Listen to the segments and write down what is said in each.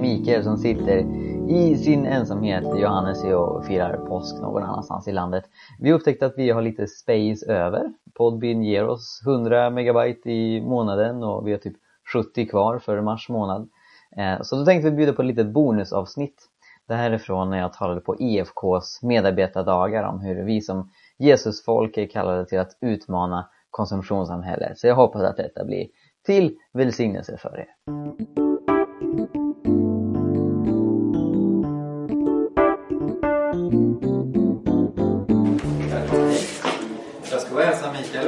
Mikael som sitter i sin ensamhet. Johannes är och firar påsk någon annanstans i landet. Vi upptäckte att vi har lite space över. Podbin ger oss 100 megabyte i månaden och vi har typ 70 kvar för mars månad. Eh, så då tänkte vi bjuda på ett litet bonusavsnitt. Det här är från när jag talade på IFKs medarbetardagar om hur vi som Jesusfolk är kallade till att utmana konsumtionssamhället. Så jag hoppas att detta blir till välsignelse för er.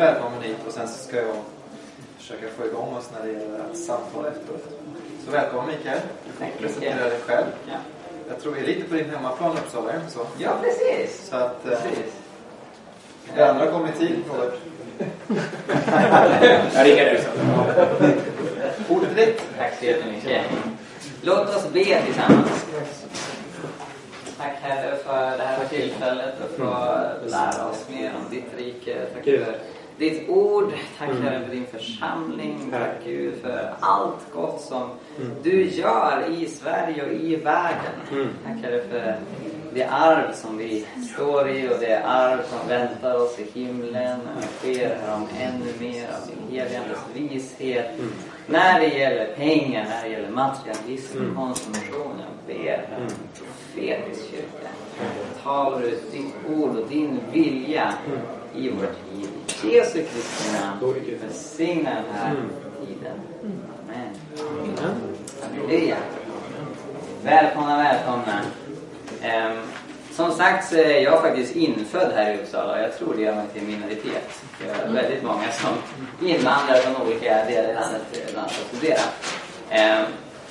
Välkommen hit och sen så ska jag försöka få igång oss när det gäller att samtala efteråt. Så välkommen Mikael. Du får presentera dig själv. Ja. Jag tror vi är lite på din hemmaplan Uppsala, är så? Ja, precis. Så att... Eh, precis. det andra kommer i tid, Robert. Jag ringer ut. Ordet är ditt. Tack så jättemycket. Låt oss be tillsammans. Tack Herre för det här tillfället att få lära oss mer om ditt rike. Tack för ditt ord. Tack Herre för din församling. Tack Gud för allt gott som du gör i Sverige och i världen. Tack Herre för det arv som vi står i och det arv som väntar oss i himlen. Ber Herre om ännu mer av din helige Andes vishet. När det gäller pengar, när det gäller materialism, konsumtion. Jag ber Herre om profetisk kyrka. Talar ut ditt ord och din vilja i vårt liv. Jesu Kristi namn. Välsigna den här tiden. Amen. Halleluja. Välkomna, välkomna. Ehm, som sagt så är jag faktiskt infödd här i Uppsala och jag tror det gör mig till minoritet. Det är väldigt många som invandrar från olika delar i landet eh, bland att studera. Ehm,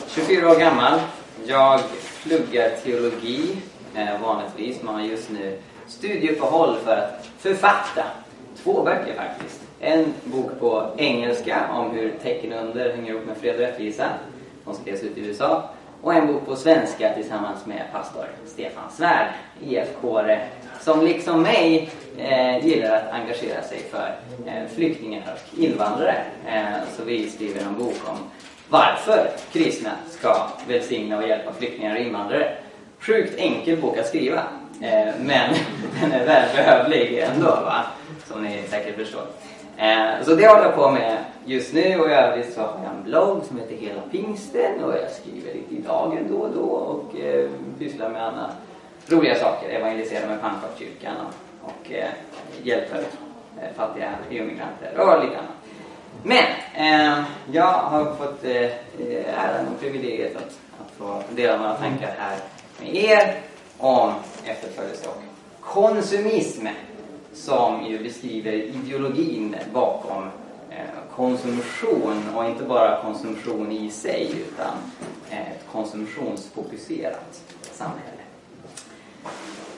24 år gammal. Jag pluggar teologi eh, vanligtvis. Man har just nu studieuppehåll för att författa två böcker faktiskt. En bok på engelska om hur tecken under hänger ihop med fred och rättvisa. som skrevs ut i USA. Och en bok på svenska tillsammans med pastor Stefan Svärd, IFK-are, som liksom mig eh, gillar att engagera sig för eh, flyktingar och invandrare. Eh, så vi skriver en bok om varför kristna ska välsigna och hjälpa flyktingar och invandrare. Sjukt enkel bok att skriva, eh, men den är välbehövlig ändå, va? som ni säkert förstår. Eh, Så det håller jag på med just nu och i övrigt så har jag en blogg som heter Hela Pingsten och jag skriver lite i dagen då och då och eh, pysslar med andra roliga saker. Evangeliserar med pannkakskyrkan och, och eh, hjälper eh, fattiga EU-migranter och lite annat. Men eh, jag har fått eh, eh, äran och privilegiet att, att få dela några tankar här med er om efterföljelse och konsumism som ju beskriver ideologin bakom eh, konsumtion och inte bara konsumtion i sig utan eh, ett konsumtionsfokuserat samhälle.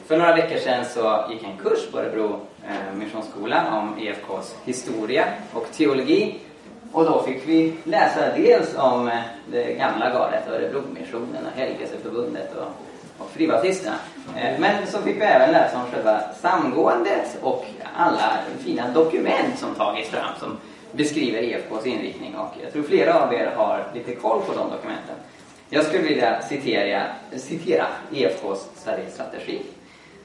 För några veckor sedan så gick en kurs på Örebro eh, Missionsskola om EFKs historia och teologi. Och då fick vi läsa dels om det gamla gardet, Örebromissionen och Helgelseförbundet och, och fribaptisterna. Eh, men så fick vi även läsa om själva samgåendet och alla fina dokument som tagits fram som beskriver EFKs inriktning. Och jag tror flera av er har lite koll på de dokumenten. Jag skulle vilja citera, citera EFKs Sverigestrategi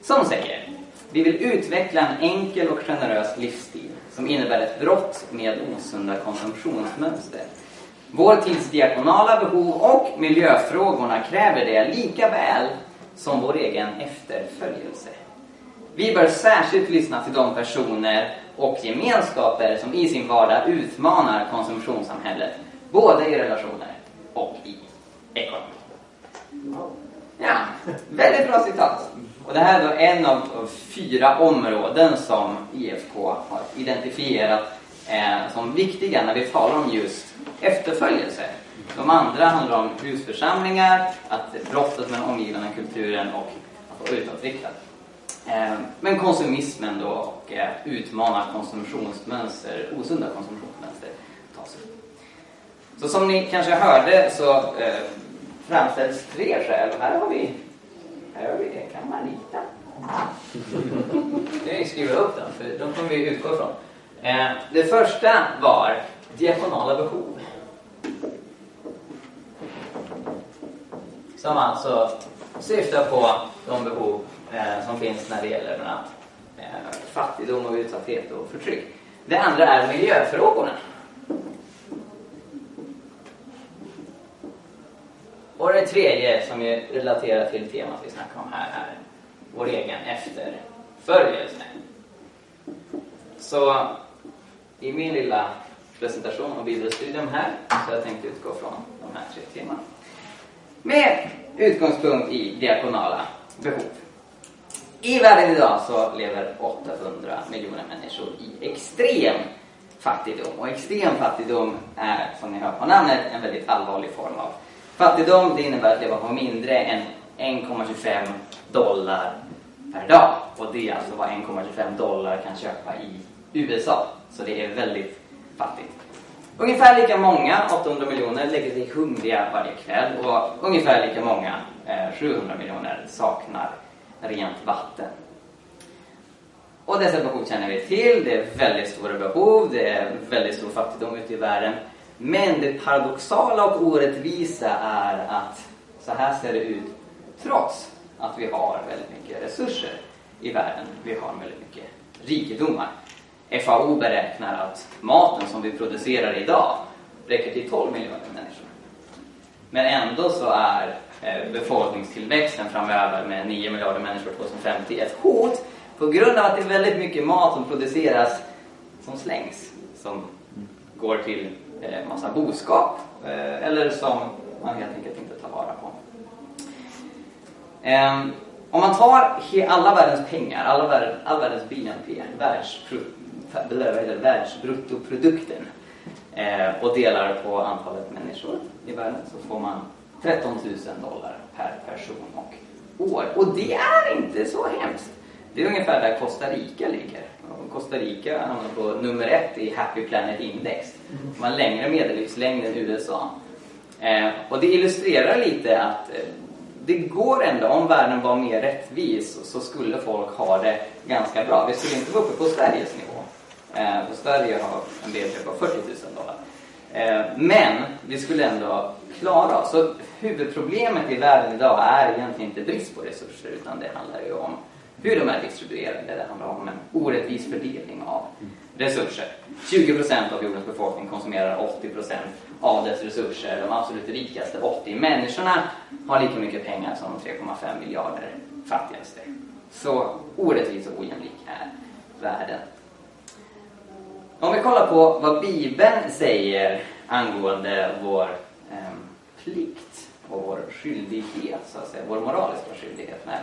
som säger Vi vill utveckla en enkel och generös livsstil som innebär ett brott med osunda konsumtionsmönster. Vår tids diakonala behov och miljöfrågorna kräver det lika väl som vår egen efterföljelse. Vi bör särskilt lyssna till de personer och gemenskaper som i sin vardag utmanar konsumtionssamhället, både i relationer och i ekonomi. Ja, väldigt bra citat. Och det här är då en av av fyra områden som IFK har identifierat eh, som viktiga när vi talar om just efterföljelse. De andra handlar om husförsamlingar, att brottet med den omgivande kulturen och att vara utåtriktad. Eh, men konsumismen då och eh, utmana konsumtionsmönster, osunda konsumtionsmönster tas upp. Så som ni kanske hörde så eh, framställs tre skäl. Här har vi, här har vi det kan man lita. Jag skriver upp dem, för de kommer vi utgå ifrån. Det första var diakonala behov. som alltså syftar på de behov eh, som finns när det gäller bland annat eh, fattigdom och utsatthet och förtryck. Det andra är miljöfrågorna. Och det tredje som är relaterat till temat vi snackar om här är vår egen efterföljelse. Så i min lilla presentation och bibelstudium här så jag tänkte utgå från de här tre temana. Med utgångspunkt i diakonala behov. I världen idag så lever 800 miljoner människor i extrem fattigdom. Och extrem fattigdom är, som ni hör på namnet, en väldigt allvarlig form av fattigdom. Det innebär att leva på mindre än 1,25 dollar per dag. Och det är alltså vad 1,25 dollar kan köpa i USA. Så det är väldigt fattigt. Ungefär lika många, 800 miljoner, lägger sig hungriga varje kväll och ungefär lika många, eh, 700 miljoner, saknar rent vatten. Och dessa behov känner vi till. Det är väldigt stora behov, det är väldigt stor fattigdom ute i världen. Men det paradoxala och orättvisa är att så här ser det ut trots att vi har väldigt mycket resurser i världen. Vi har väldigt mycket rikedomar. FAO beräknar att maten som vi producerar idag räcker till 12 miljoner människor. Men ändå så är eh, befolkningstillväxten framöver med 9 miljarder människor 2050 ett hot på grund av att det är väldigt mycket mat som produceras som slängs. Som går till eh, massa boskap eh, eller som man helt enkelt inte tar vara på. Ehm, om man tar alla världens pengar, alla världens, all världens BNP, världsbruttoprodukten eh, och delar på antalet människor i världen så får man 13 000 dollar per person och år. Och det är inte så hemskt. Det är ungefär där Costa Rica ligger. Costa Rica hamnar på nummer ett i Happy Planet Index. De har längre medellivslängd än USA. Eh, och det illustrerar lite att eh, det går ändå, om världen var mer rättvis så skulle folk ha det ganska bra. Vi skulle inte vara uppe på Sveriges nivå. Eh, Sverige har en BNP på 40 000 dollar. Eh, men vi skulle ändå klara oss. Så huvudproblemet i världen idag är egentligen inte brist på resurser utan det handlar ju om hur de är distribuerade. Det handlar om en orättvis fördelning av resurser. 20% av jordens befolkning konsumerar 80% av dess resurser. De absolut rikaste 80 människorna har lika mycket pengar som de 3,5 miljarder fattigaste. Så orättvis och ojämlik är världen. Om vi kollar på vad Bibeln säger angående vår eh, plikt och vår skyldighet, så att säga, vår moraliska skyldighet när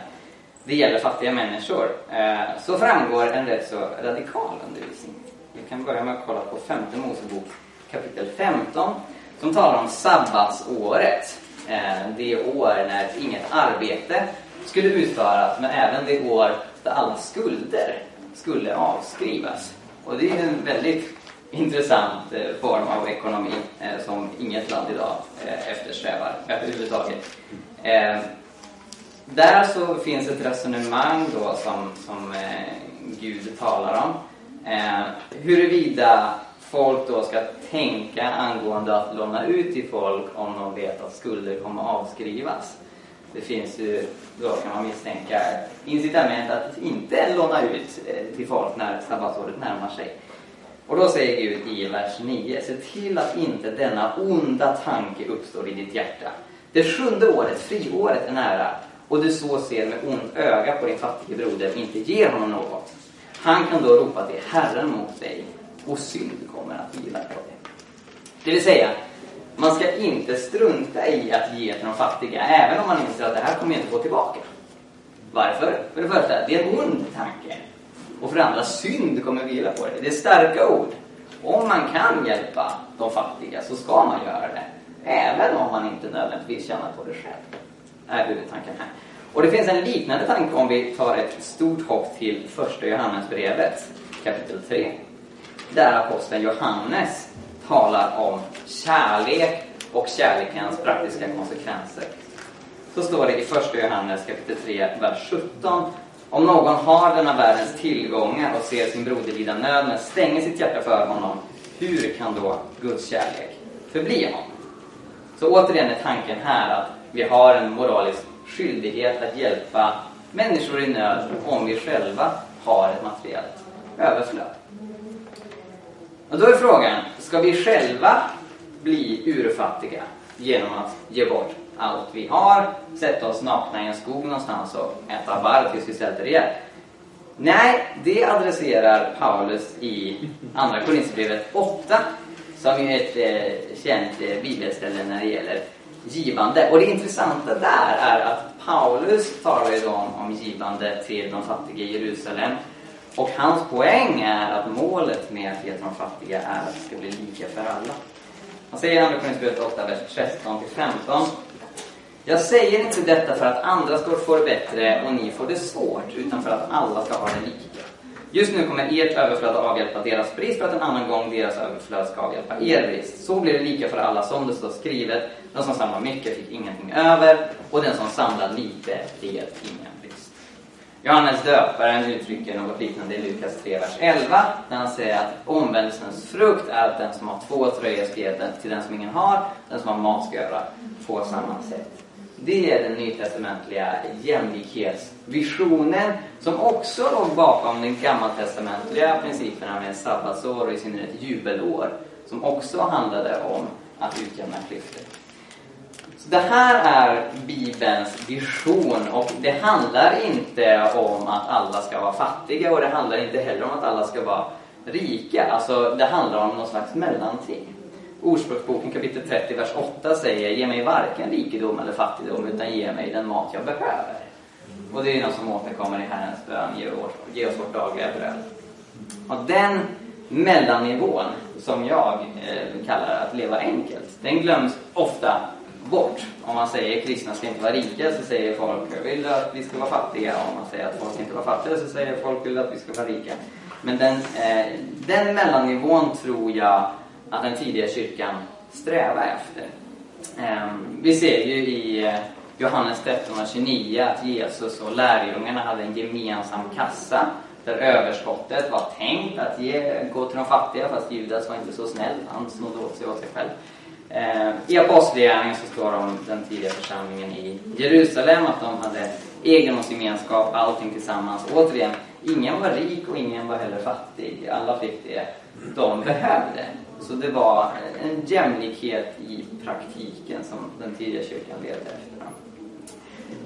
det gäller fattiga människor, eh, så framgår en rätt så radikal undervisning. Vi kan börja med att kolla på femte Mosebok kapitel 15 som talar om sabbatsåret. Eh, det år när inget arbete skulle utföras men även det år där alla skulder skulle avskrivas. Och det är en väldigt intressant eh, form av ekonomi eh, som inget land idag eh, eftersträvar överhuvudtaget. Där så finns ett resonemang då som, som Gud talar om. Huruvida folk då ska tänka angående att låna ut till folk om de vet att skulder kommer avskrivas. Det finns ju, då kan man misstänka, incitament att inte låna ut eh, till folk när sabbatsåret närmar sig. Och då säger Gud i vers 9, se till att inte denna onda tanke uppstår i ditt hjärta. Det sjunde året, friåret, är nära och du så ser med ont öga på din fattige broder inte ger honom något. Han kan då ropa till Herren mot dig och synd kommer att vila på dig. Det vill säga, man ska inte strunta i att ge till de fattiga, även om man inser att det här kommer jag inte få tillbaka. Varför? För det första, det är en ond tanke. Och för det andra, synd kommer vila på dig. Det är starka ord. Om man kan hjälpa de fattiga så ska man göra det. Även om man inte nödvändigtvis tjänar på det själv. Det är huvudtanken här. Och det finns en liknande tanke om vi tar ett stort hopp till första Johannesbrevet kapitel 3. Där aposteln Johannes talar om kärlek och kärlekens praktiska konsekvenser. Så står det i första Johannes kapitel 3, vers 17. Om någon har denna världens tillgångar och ser sin broder lida nöd men stänger sitt hjärta för honom, hur kan då Guds kärlek förbli honom? Så återigen är tanken här att vi har en moralisk skyldighet att hjälpa människor i nöd om vi själva har ett materiellt överflöd. Och då är frågan, ska vi själva bli urfattiga genom att ge bort allt vi har, sätta oss nakna i en skog någonstans och äta barr tills vi svälter ihjäl? Nej, det adresserar Paulus i Andra Korinthierbrevet 8 som är ett eh, känt eh, bibelställe när det gäller givande. Och det intressanta där är att Paulus talar ju om, om givande till de fattiga i Jerusalem. Och hans poäng är att målet med att ge till de fattiga är att det ska bli lika för alla. Han säger i Andra Korinthierbrevet 8, vers 13 15 jag säger inte detta för att andra ska få det bättre och ni får det svårt, utan för att alla ska ha det lika. Just nu kommer ert överflöd att avhjälpa deras brist för att en annan gång deras överflöd ska avhjälpa er brist. Så blir det lika för alla som det står skrivet. Den som samlar mycket fick ingenting över och den som samlar lite det ingen. Johannes döparen uttrycker något liknande i Lukas 3, vers 11 när han säger att omvändelsens frukt är att den som har två tröjor ska ge den till den som ingen har, den som har mat ska göra på samma sätt. Det är den nytestamentliga jämlikhetsvisionen som också låg bakom den gammaltestamentliga principerna med sabbatsår och i synnerhet jubelår som också handlade om att utjämna klyftor. Det här är Bibelns vision och det handlar inte om att alla ska vara fattiga och det handlar inte heller om att alla ska vara rika. Alltså det handlar om någon slags mellanting. Ordspråksboken kapitel 30, vers 8 säger Ge mig varken rikedom eller fattigdom utan ge mig den mat jag behöver. Och det är något som återkommer i Herrens bön, ge oss, ge oss vårt dagliga bröd. Och den mellannivån som jag eh, kallar att leva enkelt, den glöms ofta bort. Om man säger kristna ska inte vara rika så säger folk vill att vi ska vara fattiga. Om man säger att folk inte ska vara fattiga så säger folk vill att vi ska vara rika. Men den, eh, den mellannivån tror jag att den tidiga kyrkan strävar efter. Eh, vi ser ju i eh, Johannes 13 och 29 att Jesus och lärjungarna hade en gemensam kassa där överskottet var tänkt att ge, gå till de fattiga fast Judas var inte så snäll, han snodde åt sig åt sig själv. Eh, I Apostlagärningarna så står det om den tidiga församlingen i Jerusalem att de hade egendomsgemenskap, allting tillsammans. Återigen, ingen var rik och ingen var heller fattig. Alla fick det de behövde. Så det var en jämlikhet i praktiken som den tidiga kyrkan levde efter.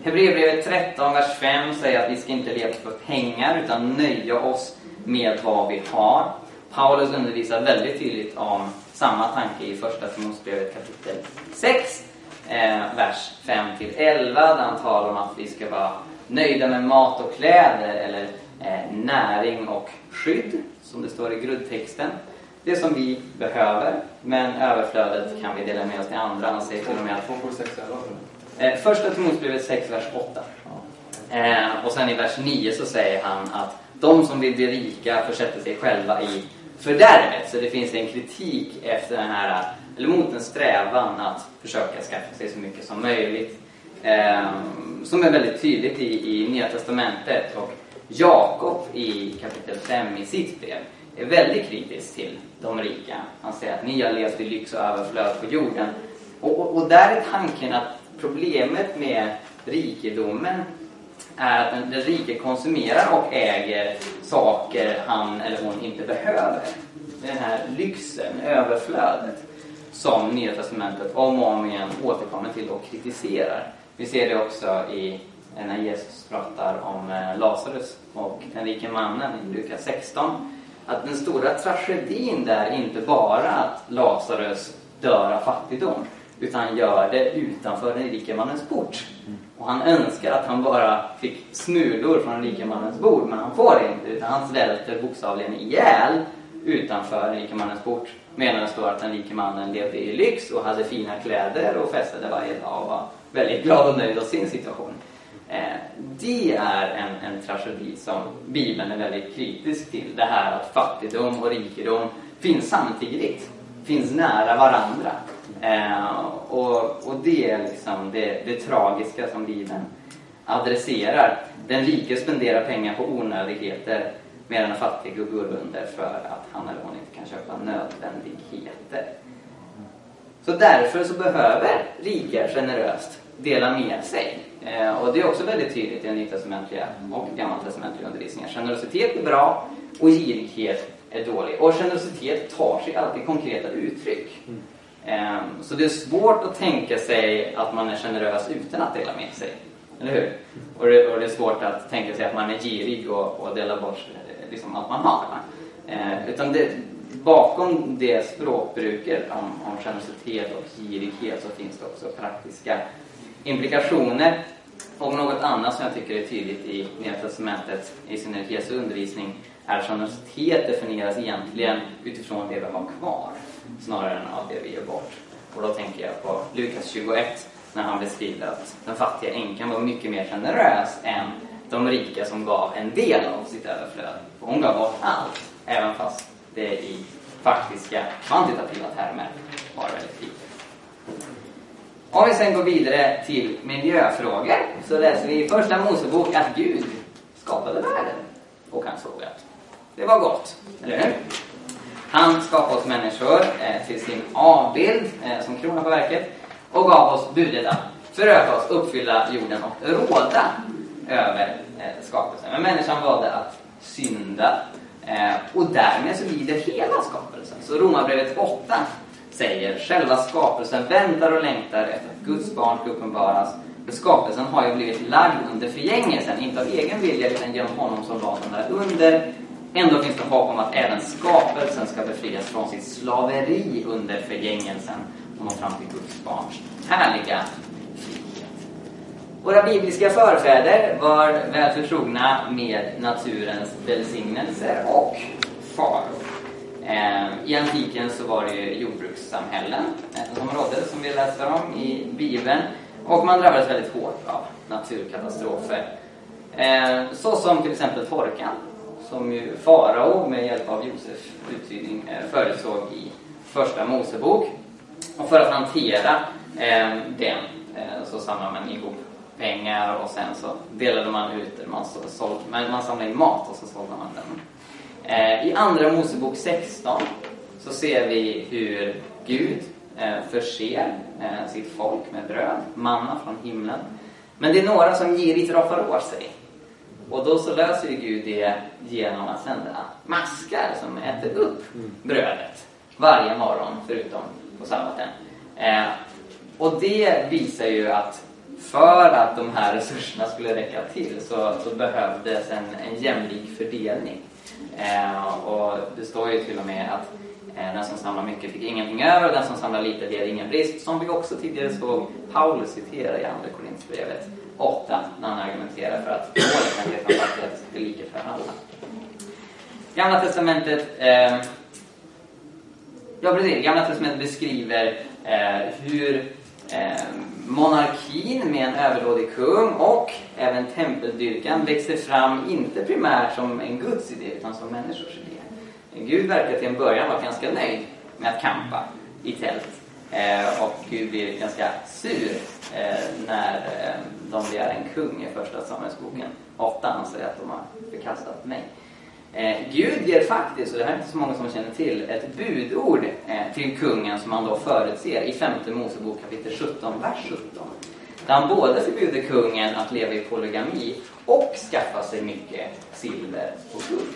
Hebreerbrevet 13, vers 5 säger att vi ska inte leva för pengar utan nöja oss med vad vi har. Paulus undervisar väldigt tydligt om samma tanke i första Timoteusbrevet kapitel 6, eh, vers 5 till 11 där han talar om att vi ska vara nöjda med mat och kläder eller eh, näring och skydd, som det står i grundtexten det som vi behöver, men överflödet kan vi dela med oss till andra. Han säger till och med att... Eh, första Timoteusbrevet 6, vers 8. Eh, och sen i vers 9 så säger han att de som vill bli rika försätter sig själva i fördärvet. Så det finns en kritik efter den här, eller mot en strävan att försöka skaffa sig så mycket som möjligt. Eh, som är väldigt tydligt i, i Nya Testamentet. Och Jakob i kapitel 5 i sitt brev är väldigt kritisk till de rika. Han säger att ni har levt i lyx och överflöd på jorden. Och, och, och där är tanken att problemet med rikedomen är att den, den rike konsumerar och äger saker han eller hon inte behöver. Den här lyxen, överflödet, som Nya Testamentet om och om igen återkommer till och kritiserar. Vi ser det också i eh, när Jesus pratar om eh, Lazarus och den rike mannen i Lukas 16 att den stora tragedin där är inte bara att Lazarus dör av fattigdom utan gör det utanför den rike mannens port. Mm. Och han önskar att han bara fick smulor från den rike mannens bord men han får det inte utan han svälter bokstavligen ihjäl utanför den rike mannens port. Medan det står att den rike mannen levde i lyx och hade fina kläder och festade varje dag och var väldigt glad och nöjd av sin situation. Eh, det är en, en tragedi som Bibeln är väldigt kritisk till. Det här att fattigdom och rikedom finns samtidigt, finns nära varandra. Eh, och, och det är liksom det, det tragiska som Bibeln adresserar. Den rike spenderar pengar på onödigheter medan den fattige går under för att han eller hon inte kan köpa nödvändigheter. Så därför så behöver rika generöst dela med sig. Eh, och det är också väldigt tydligt i den nytestamentliga och gammaltestamentliga undervisningen. Generositet är bra och girighet är dålig. Och generositet tar sig alltid konkreta uttryck. Mm. Ehm, så det är svårt att tänka sig att man är generös utan att dela med sig. Eller hur? Och det, och det är svårt att tänka sig att man är girig och, och delar bort eh, liksom, allt man har. Eh, utan det, bakom det språkbruket om, om generositet och girighet så finns det också praktiska implikationer. Och något annat som jag tycker är tydligt i Nya Testamentet, i synnerhet Jesu undervisning, är att generositet definieras egentligen utifrån det vi har kvar, snarare än av det vi ger bort. Och då tänker jag på Lukas 21, när han beskriver att den fattiga änkan var mycket mer generös än de rika som gav en del av sitt överflöd. hon gav bort allt, även fast det i faktiska kvantitativa termer var väldigt lite. Om vi sen går vidare till miljöfrågor så läser vi i Första Mosebok att Gud skapade världen och han såg att det var gott, eller hur? Han skapade oss människor eh, till sin avbild eh, som krona på verket och gav oss budet att föröka oss, uppfylla jorden och råda över eh, skapelsen. Men människan valde att synda eh, och därmed så lider hela skapelsen. Så Romarbrevet 8 säger själva skapelsen väntar och längtar efter att Guds barn ska uppenbaras. För skapelsen har ju blivit lagd under förgängelsen, inte av egen vilja utan genom honom som var den där under. Ändå finns det hopp om att även skapelsen ska befrias från sitt slaveri under förgängelsen och nå fram till Guds barns härliga frihet. Våra bibliska förfäder var väl förtrogna med naturens välsignelser och faror. Eh, I antiken så var det ju jordbrukssamhällen eh, som rådde, som vi läser om i Bibeln. Och man drabbades väldigt hårt av naturkatastrofer. Eh, så som till exempel torkan, som ju farao med hjälp av Josefs uttydning eh, förutsåg i Första Mosebok. Och för att hantera eh, den eh, så samlade man ihop pengar och sen så delade man ut det. Man, såld, man samlade in mat och så sålde man den. Eh, I Andra Mosebok 16 så ser vi hur Gud eh, förser eh, sitt folk med bröd, manna från himlen. Men det är några som girigt roffar åt sig. Och då så löser ju Gud det genom att sända maskar som äter upp brödet varje morgon förutom på sabbaten. och det visar ju att för att de här resurserna skulle räcka till så, så behövdes en, en jämlik fördelning. Eh, och det står ju till och med att eh, den som samlar mycket fick ingenting över och den som samlar lite led ingen brist. Som vi också tidigare såg Paulus citera i Andra Korinthierbrevet 8 när han argumenterar för att målet med vetenskaplighet är lika för alla. Gamla testamentet eh, Ja precis, Gamla testamentet beskriver eh, hur eh, monarkin med en överdådig kung och även tempeldyrkan växer fram inte primärt som en Guds idé utan som människors idé. Gud verkar till en början vara ganska nöjd med att kampa i tält. Eh, och Gud blir ganska sur eh, när eh, de begär en kung i första Samuelsboken 8. Han säger att de har förkastat mig. Eh, Gud ger faktiskt, och det här är inte så många som känner till, ett budord eh, till kungen som han då förutser i femte Mosebok kapitel 17, vers 17. Där han både förbjuder kungen att leva i polygami och skaffa sig mycket silver och guld.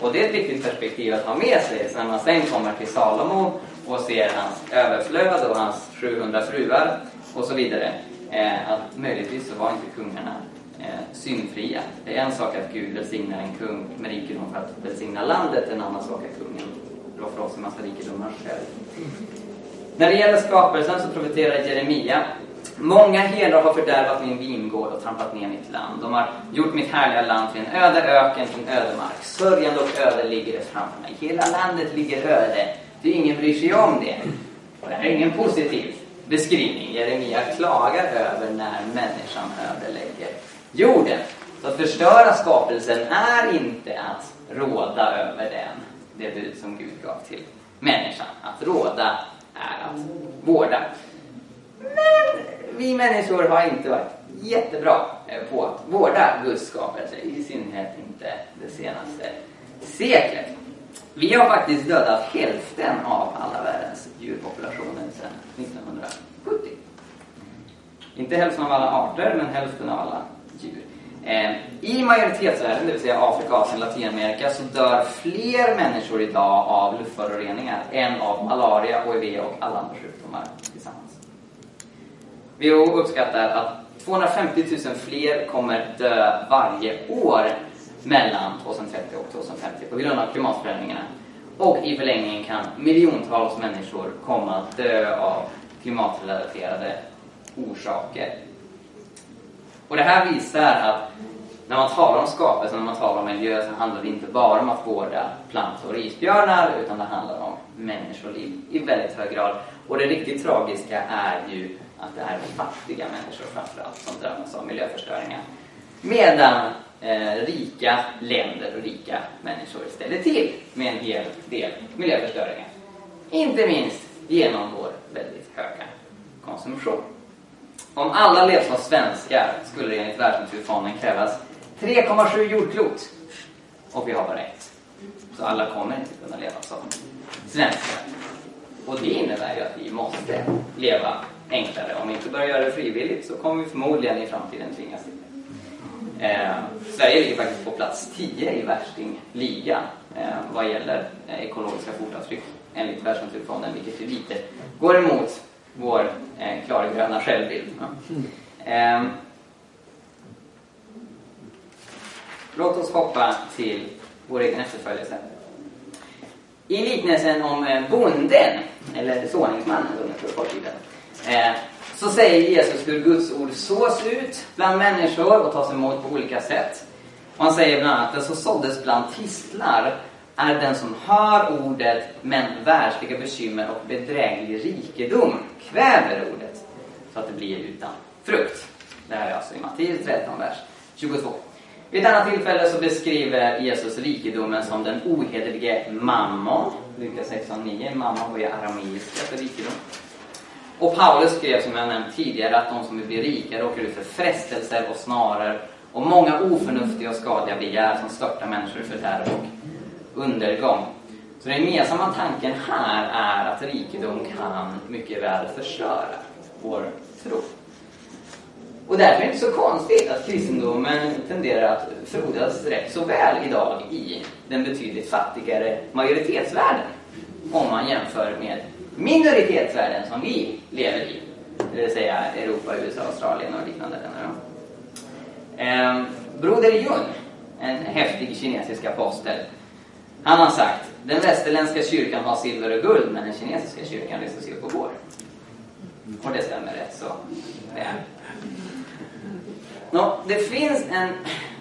Och det är ett viktigt perspektiv att ha med sig när man sen kommer till Salomo och ser hans överflöd och hans 700 fruar och så vidare. Eh, att möjligtvis så var inte kungarna eh, syndfria. Det är en sak att Gud välsignar en kung med rikedom för att välsigna landet, en annan sak att kungen drar för oss en massa rikedomar själv. När det gäller skapelsen så profeterar Jeremia Många herdar har fördärvat min vingård och trampat ner mitt land. De har gjort mitt härliga land till en öde öken, till en ödemark. Sörjande och öde ligger det framför mig. Hela landet ligger öde, ty ingen bryr sig om det. Och det här är ingen positiv beskrivning. Jeremia klagar över när människan ödelägger jorden. Så att förstöra skapelsen är inte att råda över den, det bud som Gud gav till människan. Att råda är att vårda. Men vi människor har inte varit jättebra på att vårda Guds skapelse, i synnerhet inte det senaste seklet. Vi har faktiskt dödat hälften av alla världens djurpopulationer sedan 1970. Inte hälften av alla arter, men hälften av alla djur. Eh, I majoritetsvärlden, det vill säga Afrika, Asien, Latinamerika, så dör fler människor idag av luftföroreningar än av malaria, HIV och alla andra sjukdomar tillsammans. WHO uppskattar att 250 000 fler kommer dö varje år mellan 2030 och 2050 på grund av klimatförändringarna. Och i förlängningen kan miljontals människor komma att dö av klimatrelaterade orsaker. Och det här visar att när man talar om skapelse, när man talar om miljö så handlar det inte bara om att vårda plantor och isbjörnar utan det handlar om människoliv i väldigt hög grad. Och det riktigt tragiska är ju att det är fattiga människor framförallt som drabbas av miljöförstöringar. Medan eh, rika länder och rika människor ställer till med en hel del miljöförstöringar. Inte minst genom vår väldigt höga konsumtion. Om alla levde som svenskar skulle det enligt Världsnaturfonden krävas 3,7 jordklot. Och vi har bara ett. Så alla kommer inte kunna leva som svenskar. Och det innebär ju att vi måste leva enklare. Om vi inte börjar göra det frivilligt så kommer vi förmodligen i framtiden tvingas till. Eh, Sverige ligger faktiskt på plats 10 i värstingligan eh, vad gäller eh, ekologiska fotavtryck enligt Världsnaturfonden, vilket ju lite går emot vår eh, klargröna självbild. Eh, låt oss hoppa till vår egen efterföljelse. I liknelsen om eh, bonden, eller såningsmannen så säger Jesus hur Guds ord sås ut bland människor och tas emot på olika sätt. Och han säger bland annat att den som såddes bland tistlar är den som hör ordet men världsliga bekymmer och bedräglig rikedom kväver ordet så att det blir utan frukt. Det här är alltså i Matteus 13, vers 22. Vid ett annat tillfälle så beskriver Jesus rikedomen som den ohederlige mammon. Lukas 16.9. Mammon var ju arameiska för rikedom. Och Paulus skrev som jag nämnt tidigare att de som vill bli rika råkar ut för frestelser och snarare och många oförnuftiga och skadliga begär som störtar människor i fördärv och undergång. Så den gemensamma tanken här är att rikedom kan mycket väl förstöra vår tro. Och därför är det inte så konstigt att kristendomen tenderar att frodas rätt så väl idag i den betydligt fattigare majoritetsvärlden. Om man jämför med minoritetsvärlden som vi lever i. Det vill säga Europa, USA, Australien och liknande länder. Eh, Broder Jun, en häftig kinesisk apostel, han har sagt den västerländska kyrkan har silver och guld men den kinesiska kyrkan reser sig upp och går. Och det stämmer rätt så väl. Nå, det finns en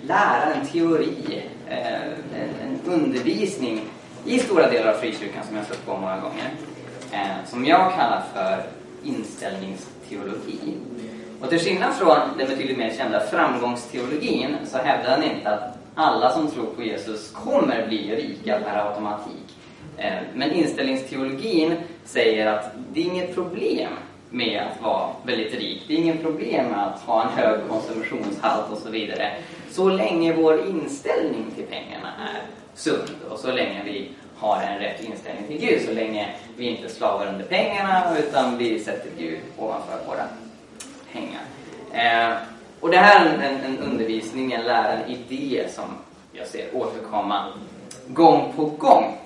lära, en teori, eh, en undervisning i stora delar av frikyrkan som jag har stött på många gånger. Eh, som jag kallar för inställningsteologi. Och till skillnad från den betydligt mer kända framgångsteologin så hävdar han inte att alla som tror på Jesus kommer bli rika per automatik. Eh, men inställningsteologin säger att det är inget problem med att vara väldigt rik. Det är inget problem med att ha en hög konsumtionshalt och så vidare. Så länge vår inställning till pengarna är sund och så länge vi har en rätt inställning till Gud. Så länge vi inte slavar under pengarna utan vi sätter Gud ovanför våra pengar. Eh, och det här är en, en undervisning, en lära, en idé som jag ser återkomma gång på gång.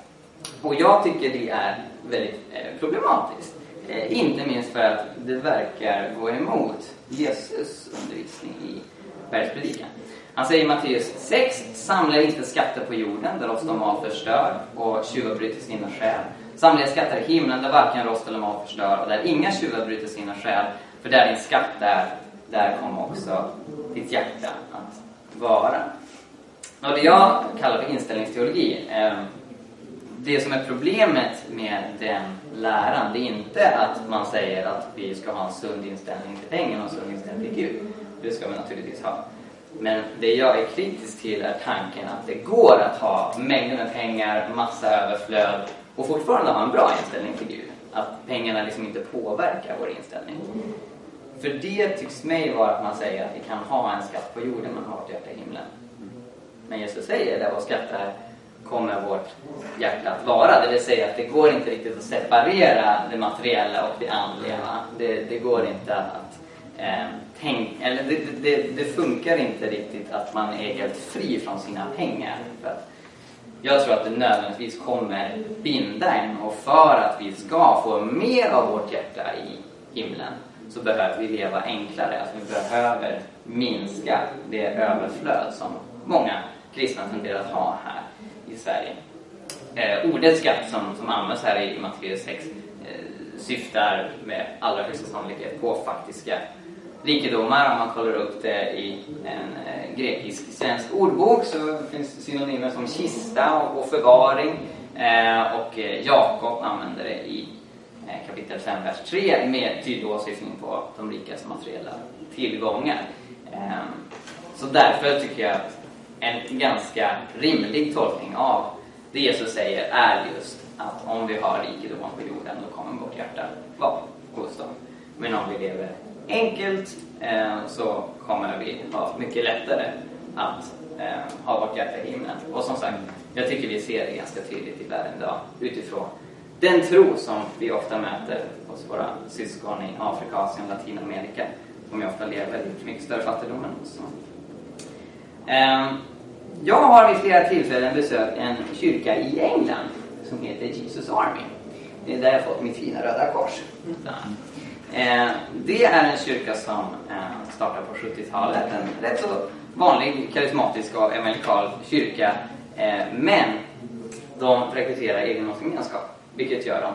Och jag tycker det är väldigt eh, problematiskt. Eh, inte minst för att det verkar gå emot Jesus undervisning i bergspredikan. Han säger i Matteus 6, samla inte skatter på jorden där rost och mal förstör och tjuvar bryter sina själ. Samla skatter i himlen där varken rost eller mal förstör och där inga tjuvar bryter sina själ. För där din skatt är, där kommer också ditt hjärta att vara. Och det jag kallar för inställningsteologi, ehm, det som är problemet med den läran, det är inte att man säger att vi ska ha en sund inställning till pengar och en sund inställning till Gud. Det ska vi naturligtvis ha. Men det jag är kritisk till är tanken att det går att ha mängder med pengar, massa överflöd och fortfarande ha en bra inställning till Gud. Att pengarna liksom inte påverkar vår inställning. För det tycks mig vara att man säger att vi kan ha en skatt på jorden men ha vårt hjärta i himlen. Men Jesus säger där vår skatt är, kommer vårt hjärta att vara. Det vill säga att det går inte riktigt att separera det materiella och det andliga. Det, det, går inte att eh, tänk, eller det, det, det, funkar inte riktigt att man är helt fri från sina pengar. För att jag tror att det nödvändigtvis kommer binda en och för att vi ska få mer av vårt hjärta i himlen så behöver vi leva enklare. Alltså vi behöver minska det överflöd som många kristna tenderar att ha här i Sverige. Eh, ordet skatt som, som används här i Matteus 6 eh, syftar med allra högsta sannolikhet på faktiska rikedomar. Om man kollar upp det i en eh, grekisk-svensk ordbok så finns det synonymer som kista och, och förvaring. Eh, och eh, Jakob använder det i eh, kapitel 5, vers 3 med tydlig åsyftning på de rikas materiella tillgångar. Ehm, så därför tycker jag att en ganska rimlig tolkning av det Jesus säger är just att om vi har rikedom på jorden då kommer vårt hjärta vara hos dem. Men om vi lever enkelt eh, så kommer vi ha mycket lättare att eh, ha vårt hjärta i himlen. Och som sagt, jag tycker vi ser det ganska tydligt i världen idag utifrån den tro som vi ofta möter hos våra syskon i Afrika, Asien, Latinamerika som ju ofta lever i mycket större fattigdom än oss. Ehm, jag har vid flera tillfällen besökt en kyrka i England som heter Jesus Army. Det är där jag fått mitt fina Röda Kors. Mm. Eh, det är en kyrka som eh, startade på 70-talet. En rätt så vanlig karismatisk och evangelikal kyrka. Eh, men de rekryterar egendomsgemenskap. Vilket gör dem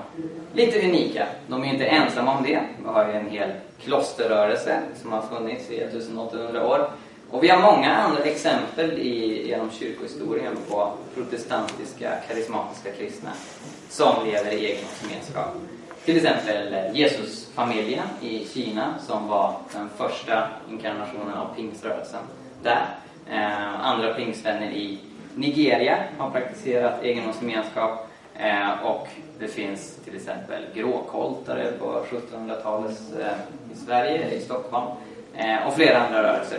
lite unika. De är inte ensamma om det. Vi har ju en hel klosterrörelse som har funnits i 1800 år. Och vi har många andra exempel i, genom kyrkohistorien på protestantiska, karismatiska kristna som lever i egen gemenskap. Till exempel eh, Jesusfamiljen i Kina som var den första inkarnationen av pingströrelsen där. Eh, andra pingstvänner i Nigeria har praktiserat egendomsgemenskap eh, och det finns till exempel gråkoltare på 1700-talet eh, i Sverige, i Stockholm eh, och flera andra rörelser.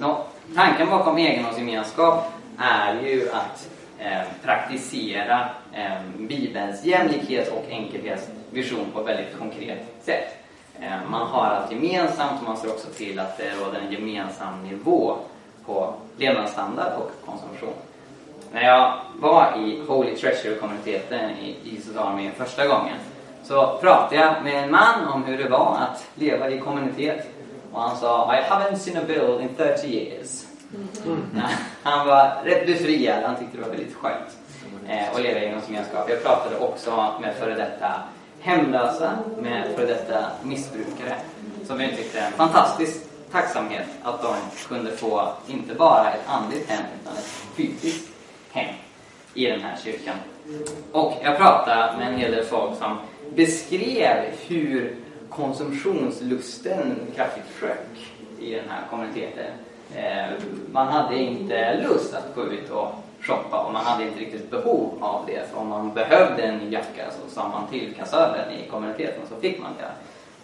Nå, tanken bakom egendomsgemenskap är ju att Eh, praktisera eh, Bibelns jämlikhets och enkelhetsvision på ett väldigt konkret sätt. Eh, man har allt gemensamt och man ser också till att det råder en gemensam nivå på levnadsstandard och konsumtion. När jag var i Holy Treasure-kommuniteten i Jesus Army första gången så pratade jag med en man om hur det var att leva i kommunitet och han sa I haven't seen a bill in 30 years. Mm. Han var rätt befriad, han tyckte det var väldigt skönt eh, att leva i gemenskap. Jag pratade också med före detta hemlösa, med före detta missbrukare som uttryckte en fantastisk tacksamhet att de kunde få inte bara ett andligt hem utan ett fysiskt hem i den här kyrkan. Och jag pratade med en hel del folk som beskrev hur konsumtionslusten kraftigt sjönk i den här kommuniteten. Eh, man hade inte lust att gå ut och shoppa och man hade inte riktigt behov av det. För om man behövde en ny jacka så sa man till kassören i kommuniteten så fick man det.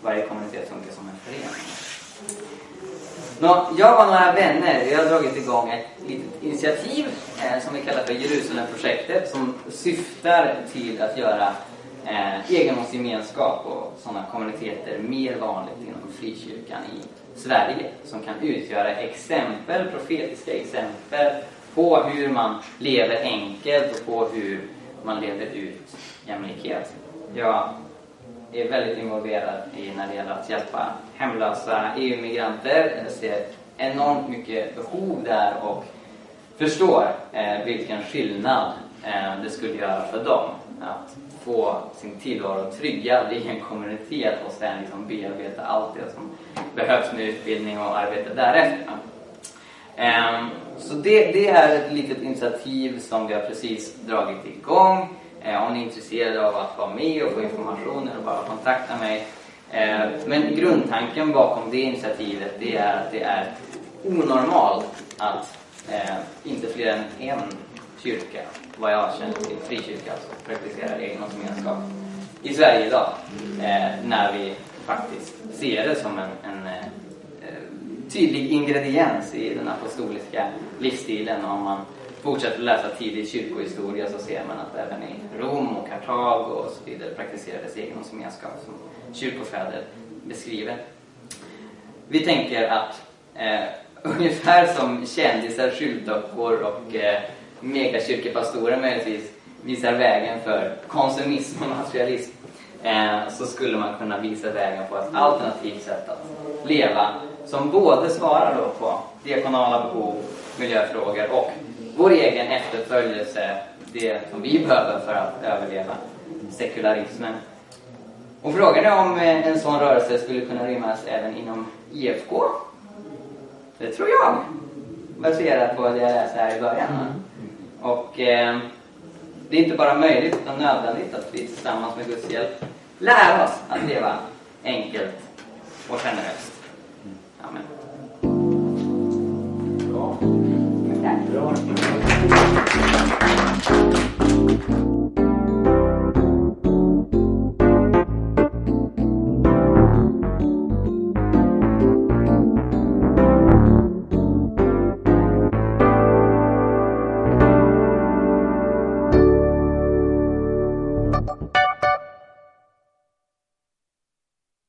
Varje kommunitet funkar som en förening. Nå, jag och några vänner vi har dragit igång ett litet initiativ eh, som vi kallar för Jerusalemprojektet som syftar till att göra eh, egendomsgemenskap och sådana kommuniteter mer vanligt inom frikyrkan i Sverige som kan utgöra exempel, profetiska exempel på hur man lever enkelt och på hur man lever ut jämlikhet. Jag är väldigt involverad i när det gäller att hjälpa hemlösa EU-migranter. Jag ser enormt mycket behov där och förstår eh, vilken skillnad eh, det skulle göra för dem att få sin tillvaro tryggad i en kommunitet och sen liksom bearbeta allt det som behövs med utbildning och arbete därefter. Um, så det, det, är ett litet initiativ som vi har precis dragit igång. Uh, om ni är intresserade av att vara med och få information eller bara kontakta mig. Uh, men grundtanken bakom det initiativet det är att det är onormalt att uh, inte fler än en kyrka, vad jag känner till, frikyrka alltså, praktiserar egendomsgemenskap i Sverige idag. Eh, när vi faktiskt ser det som en, en eh, eh, tydlig ingrediens i den apostoliska livsstilen. och Om man fortsätter läsa tidig kyrkohistoria så ser man att även i Rom och Kartago och så vidare praktiserades egendomsgemenskap som kyrkofäder beskriver. Vi tänker att eh, ungefär som kändisar, skyltdockor och eh, megakyrkopastorer möjligtvis visar vägen för konsumism och materialism eh, så skulle man kunna visa vägen på ett alternativt sätt att leva som både svarar då på diakonala behov, miljöfrågor och vår egen efterföljelse, det som vi behöver för att överleva sekularismen. Och frågan är om eh, en sån rörelse skulle kunna rymmas även inom IFK. Det tror jag, baserat på det jag läste här i början. Mm. Och eh, det är inte bara möjligt utan nödvändigt att vi tillsammans med Guds hjälp lär oss att leva enkelt och generöst.